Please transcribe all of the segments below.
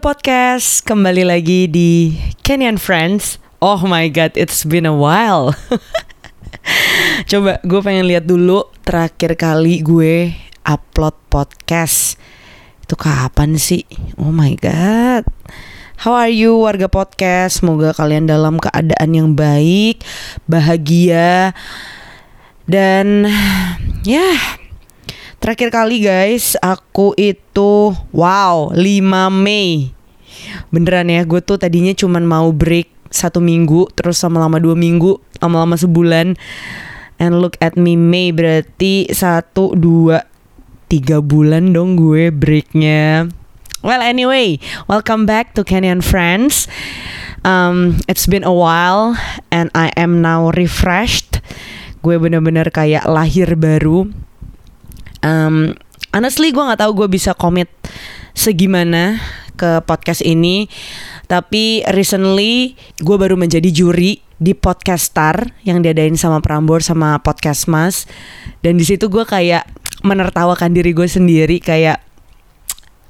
Podcast, kembali lagi di Kenyan Friends. Oh my god, it's been a while. Coba gue pengen lihat dulu terakhir kali gue upload podcast. Itu kapan sih? Oh my god. How are you warga podcast? Semoga kalian dalam keadaan yang baik, bahagia, dan ya Terakhir kali guys, aku itu wow 5 Mei. Beneran ya, gue tuh tadinya cuman mau break satu minggu, terus lama-lama dua minggu, lama-lama sebulan. And look at me Mei berarti satu dua tiga bulan dong gue breaknya. Well anyway, welcome back to Kenyan Friends. Um, it's been a while and I am now refreshed. Gue bener-bener kayak lahir baru um, honestly gue nggak tahu gue bisa komit segimana ke podcast ini. Tapi recently gue baru menjadi juri di podcast star yang diadain sama Prambor sama podcast Mas. Dan di situ gue kayak menertawakan diri gue sendiri kayak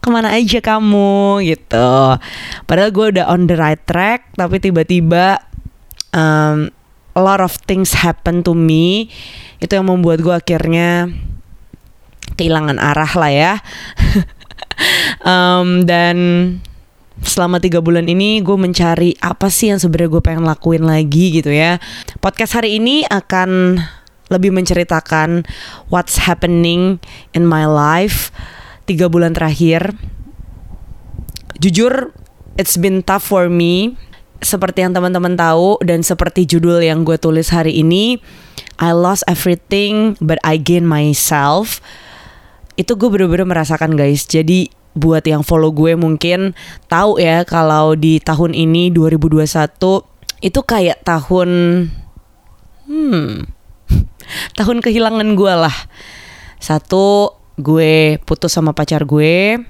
ke mana aja kamu? gitu. Padahal gue udah on the right track tapi tiba-tiba um, a lot of things happen to me. Itu yang membuat gue akhirnya kehilangan arah lah ya. um, dan selama tiga bulan ini gue mencari apa sih yang sebenarnya gue pengen lakuin lagi gitu ya. Podcast hari ini akan lebih menceritakan what's happening in my life tiga bulan terakhir. Jujur, it's been tough for me. Seperti yang teman-teman tahu dan seperti judul yang gue tulis hari ini, I lost everything but I gain myself itu gue bener-bener merasakan guys. Jadi buat yang follow gue mungkin tahu ya kalau di tahun ini 2021 itu kayak tahun hmm tahun kehilangan gue lah. Satu gue putus sama pacar gue.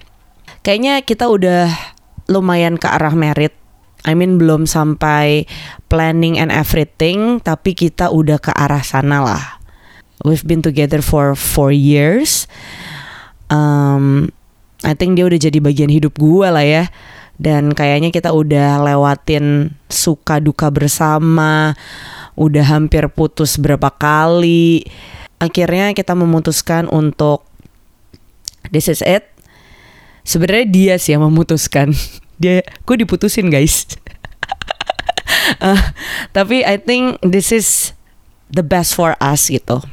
Kayaknya kita udah lumayan ke arah merit. I mean belum sampai planning and everything tapi kita udah ke arah sana lah. We've been together for four years um, I think dia udah jadi bagian hidup gue lah ya. Dan kayaknya kita udah lewatin suka duka bersama udah hampir putus berapa kali. Akhirnya kita memutuskan untuk this is it. Sebenarnya dia sih yang memutuskan. Dia gue diputusin guys. Uh, tapi I think this is the best for us gitu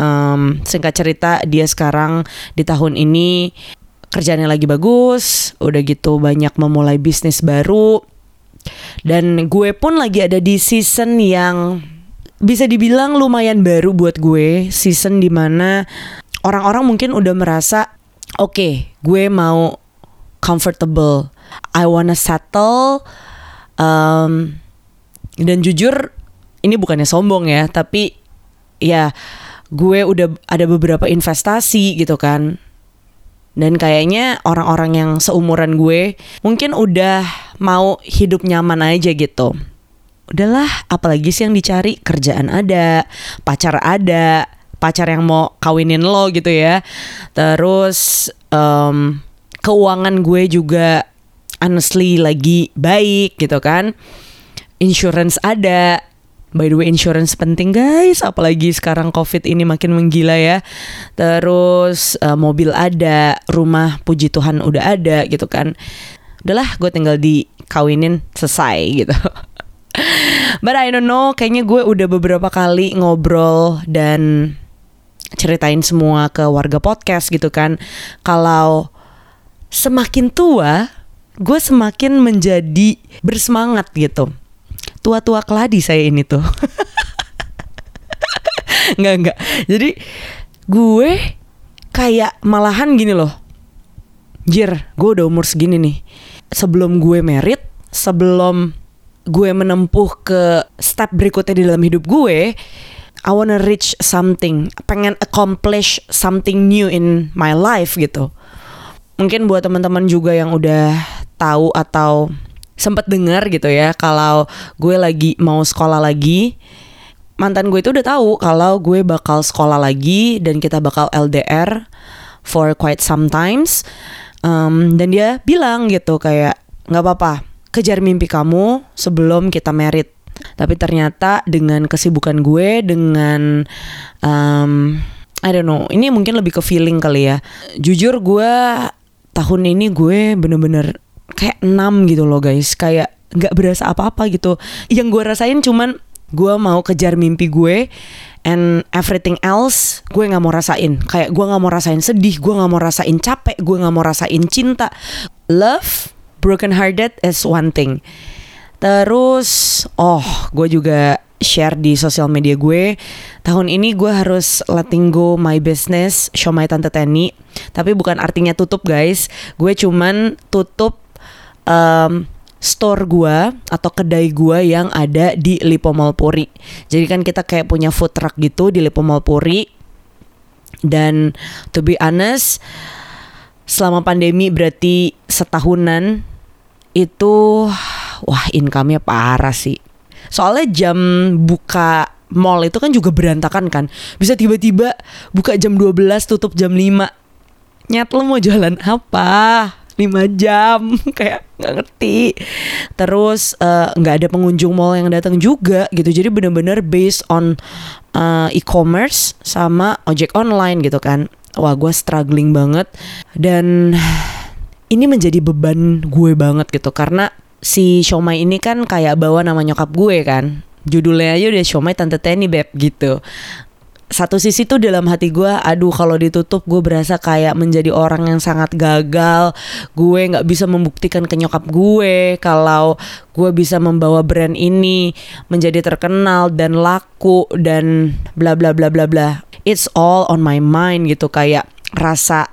um, singkat cerita dia sekarang di tahun ini kerjanya lagi bagus, udah gitu banyak memulai bisnis baru. Dan gue pun lagi ada di season yang bisa dibilang lumayan baru buat gue, season di mana orang-orang mungkin udah merasa oke, okay, gue mau comfortable, I wanna settle, um, dan jujur ini bukannya sombong ya, tapi ya gue udah ada beberapa investasi gitu kan. Dan kayaknya orang-orang yang seumuran gue mungkin udah mau hidup nyaman aja gitu. Udahlah apalagi sih yang dicari? Kerjaan ada pacar ada pacar yang mau kawinin lo gitu ya. Terus um, keuangan gue juga honestly lagi baik gitu kan. Insurance ada By the way insurance penting guys. Apalagi sekarang covid ini makin menggila ya. Terus uh, mobil ada Rumah puji Tuhan udah ada gitu kan. Udahlah gue tinggal dikawinin selesai gitu. But I don't know Kayaknya gue udah beberapa kali ngobrol Dan ceritain semua ke warga podcast gitu kan. Kalau semakin tua Gue semakin menjadi bersemangat gitu tua-tua keladi saya ini tuh. nggak nggak. Jadi gue kayak malahan gini loh. Jir, gue udah umur segini nih. Sebelum gue merit, sebelum gue menempuh ke step berikutnya di dalam hidup gue, I wanna reach something, pengen accomplish something new in my life gitu. Mungkin buat teman-teman juga yang udah tahu atau sempat dengar gitu ya kalau gue lagi mau sekolah lagi mantan gue itu udah tahu kalau gue bakal sekolah lagi dan kita bakal LDR for quite some times. Um, dan dia bilang gitu kayak nggak apa-apa kejar mimpi kamu sebelum kita merit. Tapi ternyata dengan kesibukan gue dengan um, I don't know ini mungkin lebih ke feeling kali ya. Jujur gue tahun ini gue bener-bener kayak enam gitu loh guys. Kayak nggak berasa apa-apa gitu. Yang gue rasain cuman gue mau kejar mimpi gue and everything else gue nggak mau rasain. Kayak gue nggak mau rasain sedih gue nggak mau rasain capek gue nggak mau rasain cinta. Love broken hearted is one thing. Terus oh gue juga share di sosial media gue. Tahun ini gue harus letting go my business show my tante Teni. Tapi bukan artinya tutup guys. Gue cuman tutup um, store gua atau kedai gua yang ada di Lipo Mall Puri. Jadi kan kita kayak punya food truck gitu di Lipo Mall Puri. Dan to be honest, selama pandemi berarti setahunan itu wah income-nya parah sih. Soalnya jam buka mall itu kan juga berantakan kan. Bisa tiba-tiba buka jam 12 tutup jam 5. Nyat lo mau jualan apa? 5 jam. Kayak nggak ngerti. Terus eh, nggak uh, ada pengunjung mall yang datang juga gitu. Jadi bener-bener based on uh, e-commerce sama ojek online gitu kan. Wah gue struggling banget. Dan ini menjadi beban gue banget gitu. Karena si Shomai ini kan kayak bawa nama nyokap gue kan. Judulnya aja udah Shomai Tante Teni Beb gitu satu sisi tuh dalam hati gue aduh kalau ditutup gue berasa kayak menjadi orang yang sangat gagal. Gue nggak bisa membuktikan ke nyokap gue kalau gue bisa membawa brand ini menjadi terkenal dan laku dan bla bla bla bla bla. It's all on my mind gitu kayak rasa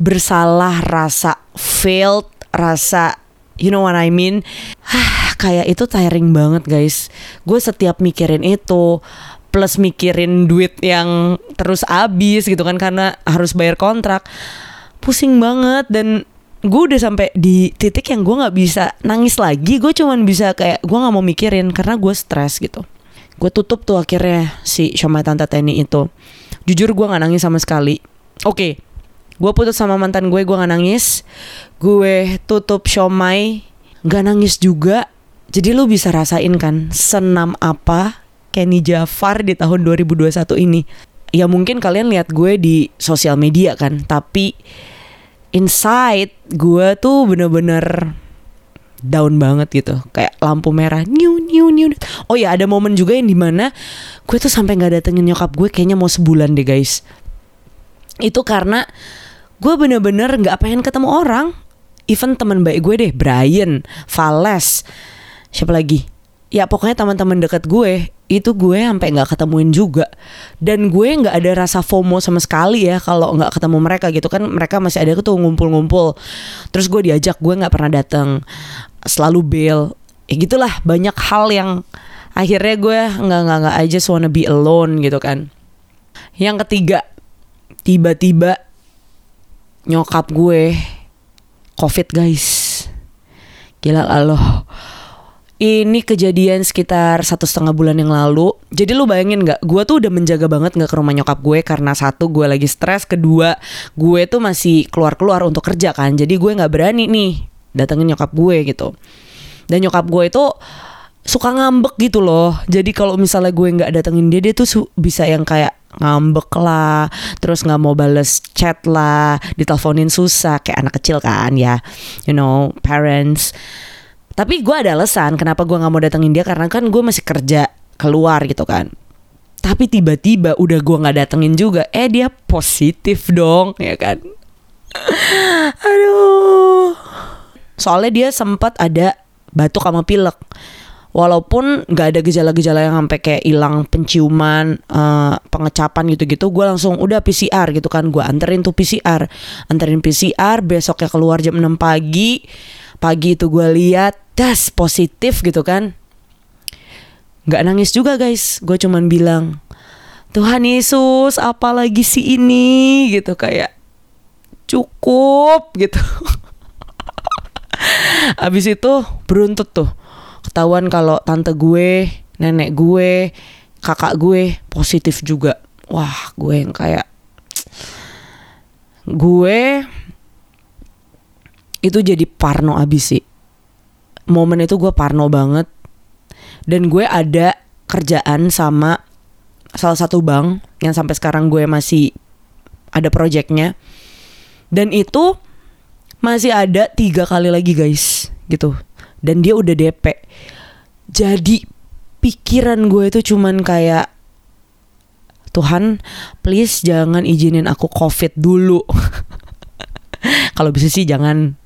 bersalah rasa failed rasa you know what I mean? Kayak itu tiring banget guys. Gue setiap mikirin itu plus mikirin duit yang terus habis gitu kan karena harus bayar kontrak. Pusing banget dan gue udah sampai di titik yang gue nggak bisa nangis lagi. Gue cuman bisa kayak gue nggak mau mikirin karena gue stres gitu. Gue tutup tuh akhirnya si Shomai Tante Teni itu. Jujur gue nggak nangis sama sekali. Oke okay, gue putus sama mantan gue gue nggak nangis. Gue tutup Shomai nggak nangis juga. Jadi lu bisa rasain kan senam apa Kenny Jafar di tahun 2021 ini. Ya mungkin kalian lihat gue di sosial media kan, tapi inside gue tuh bener-bener down banget gitu. Kayak lampu merah new new new oh ya ada momen juga yang di mana gue tuh sampai nggak datengin nyokap gue kayaknya mau sebulan deh guys. Itu karena gue bener-bener nggak pengen ketemu orang. Even teman baik gue deh Brian Vales siapa lagi? Ya pokoknya teman-teman dekat gue itu gue sampai nggak ketemuin juga. Dan gue nggak ada rasa FOMO sama sekali ya kalau nggak ketemu mereka gitu. Kan mereka masih ada tuh ngumpul-ngumpul. Terus gue diajak gue nggak pernah datang selalu bail. Ya gitulah banyak hal yang akhirnya gue nggak nggak nggak aja wanna be alone gitu kan. Yang ketiga tiba-tiba nyokap gue covid guys. Gila loh ini kejadian sekitar satu setengah bulan yang lalu. Jadi lu bayangin nggak? Gue tuh udah menjaga banget nggak ke rumah nyokap gue karena satu gue lagi stres, kedua gue tuh masih keluar-keluar untuk kerja kan. Jadi gue nggak berani nih datengin nyokap gue gitu. Dan nyokap gue itu suka ngambek gitu loh. Jadi kalau misalnya gue nggak datengin dia, dia tuh bisa yang kayak ngambek lah, terus nggak mau bales chat lah, diteleponin susah kayak anak kecil kan ya, you know, parents. Tapi gue ada alasan kenapa gue nggak mau datengin dia karena kan gue masih kerja keluar gitu kan. Tapi tiba-tiba udah gue nggak datengin juga, eh dia positif dong, ya kan? Aduh. Soalnya dia sempat ada batuk sama pilek. Walaupun nggak ada gejala-gejala yang sampai kayak hilang penciuman, uh, pengecapan gitu-gitu, gue langsung udah PCR gitu kan, gue anterin tuh PCR, anterin PCR, besoknya keluar jam 6 pagi, pagi itu gue lihat das positif gitu kan. Nggak nangis juga guys. Gue cuman bilang Tuhan Yesus apalagi si ini? Gitu kayak cukup gitu. Abis itu beruntut tuh. Ketahuan kalau tante gue nenek gue kakak gue positif juga. Wah gue yang kayak gue itu jadi parno abis sih. Momen itu gue parno banget. Dan gue ada kerjaan sama salah satu bank yang sampai sekarang gue masih ada projectnya. Dan itu masih ada tiga kali lagi guys gitu. Dan dia udah DP jadi pikiran gue itu cuman kayak Tuhan please jangan izinin aku covid dulu. Kalau bisa sih jangan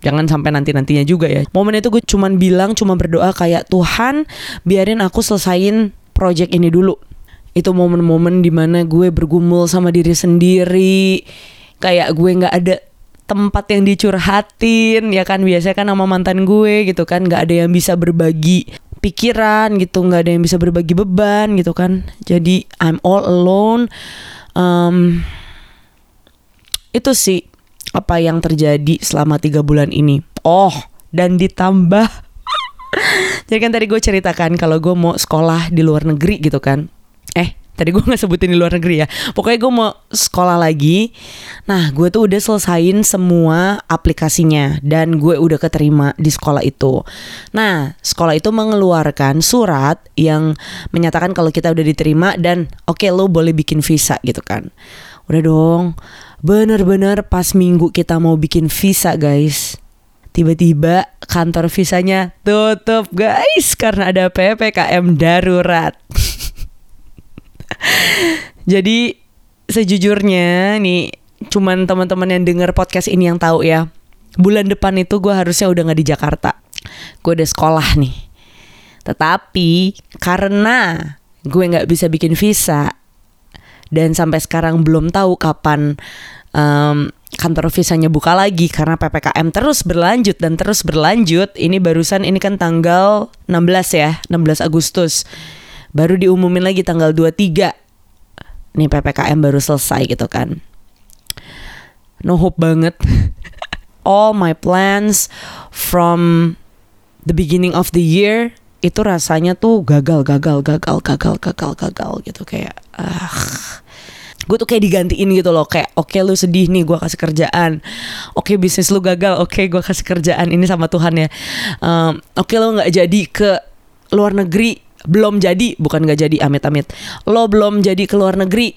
jangan sampai nanti nantinya juga ya. Momen itu gue cuman bilang cuma berdoa kayak Tuhan biarin aku selesain project ini dulu. Itu momen-momen di mana gue bergumul sama diri sendiri. Kayak gue nggak ada tempat yang dicurhatin ya kan? Biasanya kan sama mantan gue gitu kan. Nggak ada yang bisa berbagi pikiran gitu nggak ada yang bisa berbagi beban gitu kan. Jadi I'm all alone. Um, itu sih apa yang terjadi selama tiga bulan ini. Oh, dan ditambah jadi kan tadi gue ceritakan kalau gue mau sekolah di luar negeri gitu kan. Eh, tadi gue nggak sebutin di luar negeri ya. Pokoknya gue mau sekolah lagi. Nah, gue tuh udah selesain semua aplikasinya dan gue udah keterima di sekolah itu. Nah, sekolah itu mengeluarkan surat yang menyatakan kalau kita udah diterima dan oke okay, lo boleh bikin visa gitu kan. Udah dong Bener-bener pas minggu kita mau bikin visa guys. Tiba-tiba kantor visanya tutup guys Karena ada PPKM darurat. Jadi sejujurnya nih Cuman teman-teman yang denger podcast ini yang tahu ya Bulan depan itu gue harusnya udah gak di Jakarta. Gue udah sekolah nih. Tetapi karena gue gak bisa bikin visa dan sampai sekarang belum tahu kapan um, kantor visanya buka lagi karena PPKM terus berlanjut dan terus berlanjut. Ini barusan ini kan tanggal 16 ya, 16 Agustus. Baru diumumin lagi tanggal 23. Nih PPKM baru selesai gitu kan. No hope banget. All my plans from the beginning of the year itu rasanya tuh gagal gagal gagal gagal gagal gagal gitu. Kayak ah gue tuh kayak digantiin gitu loh. Kayak oke okay, lu sedih nih gue kasih kerjaan. Oke okay, bisnis lu gagal. Oke okay, gue kasih kerjaan ini sama Tuhan ya. Um, oke okay, lo nggak jadi ke luar negeri. Belum jadi bukan nggak jadi amit-amit lo belum jadi ke luar negeri.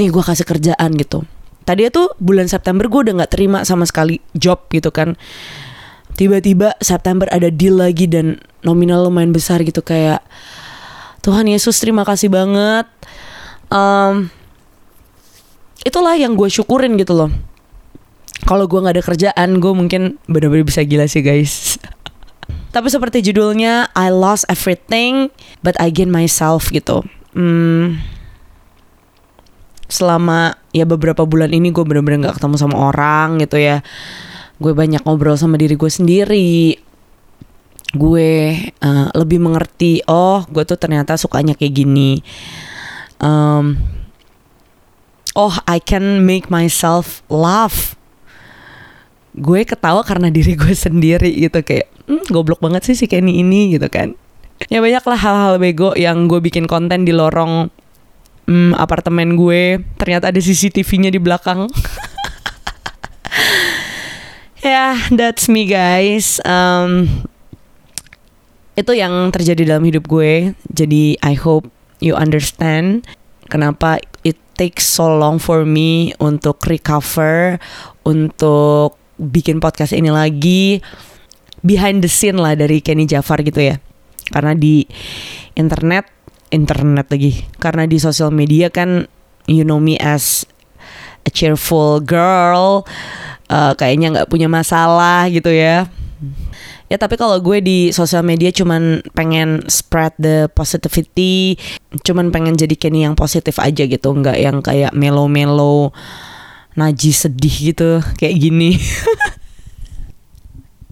Nih gue kasih kerjaan gitu. Tadi tuh bulan September gue udah nggak terima sama sekali job gitu kan tiba-tiba September ada deal lagi dan nominal lumayan besar gitu kayak Tuhan Yesus terima kasih banget. Um, itulah yang gue syukurin gitu loh. Kalau gue nggak ada kerjaan gue mungkin benar-benar bisa gila sih guys. Tapi seperti judulnya I lost everything but I gain myself gitu. Hmm, selama ya beberapa bulan ini gue benar-benar nggak ketemu sama orang gitu ya gue banyak ngobrol sama diri gue sendiri. Gue uh, lebih mengerti oh gue tuh ternyata sukanya kayak gini. Um, oh I can make myself laugh. Gue ketawa karena diri gue sendiri gitu kayak hmm, goblok banget sih si Kenny ini gitu kan. Ya banyak lah hal-hal bego yang gue bikin konten di lorong hmm, apartemen gue. Ternyata ada CCTV-nya di belakang yeah, that's me guys. Um, itu yang terjadi dalam hidup gue. Jadi I hope you understand kenapa it takes so long for me untuk recover untuk bikin podcast ini lagi behind the scene lah dari Kenny Jafar gitu ya. Karena di internet internet lagi. Karena di sosial media kan you know me as a cheerful girl uh, kayaknya nggak punya masalah gitu ya. Ya tapi kalau gue di sosial media cuman pengen spread the positivity cuman pengen jadi Kenny yang positif aja gitu nggak yang kayak melo-melo najis sedih gitu kayak gini.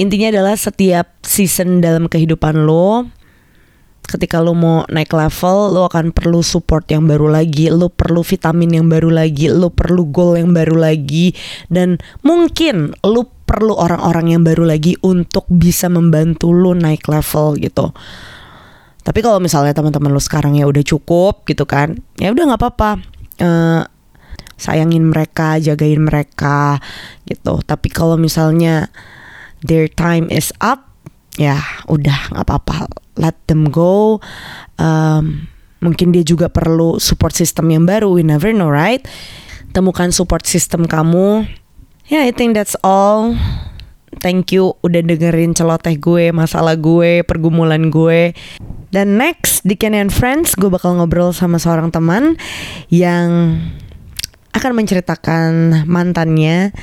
Intinya adalah setiap season dalam kehidupan lo ketika lo mau naik level lo akan perlu support yang baru lagi lo perlu vitamin yang baru lagi lo perlu goal yang baru lagi dan mungkin lo perlu orang-orang yang baru lagi untuk bisa membantu lo naik level gitu tapi kalau misalnya teman-teman lo sekarang ya udah cukup gitu kan ya udah nggak apa-apa uh, sayangin mereka, jagain mereka gitu. Tapi kalau misalnya their time is up, ya udah nggak apa-apa, let them go. Um, mungkin dia juga perlu support system yang baru. We never know, right? Temukan support system kamu. Ya, yeah, I think that's all. Thank you udah dengerin celoteh gue, masalah gue, pergumulan gue. Dan next di and Friends gue bakal ngobrol sama seorang teman yang akan menceritakan mantannya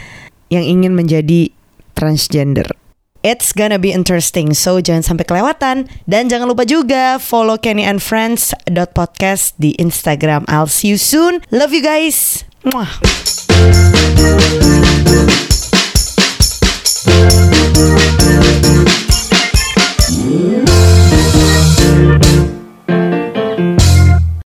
yang ingin menjadi transgender. It's gonna be interesting, so jangan sampai kelewatan. Dan jangan lupa juga follow Kenny and Friends podcast di Instagram. I'll see you soon. Love you guys. Mwah.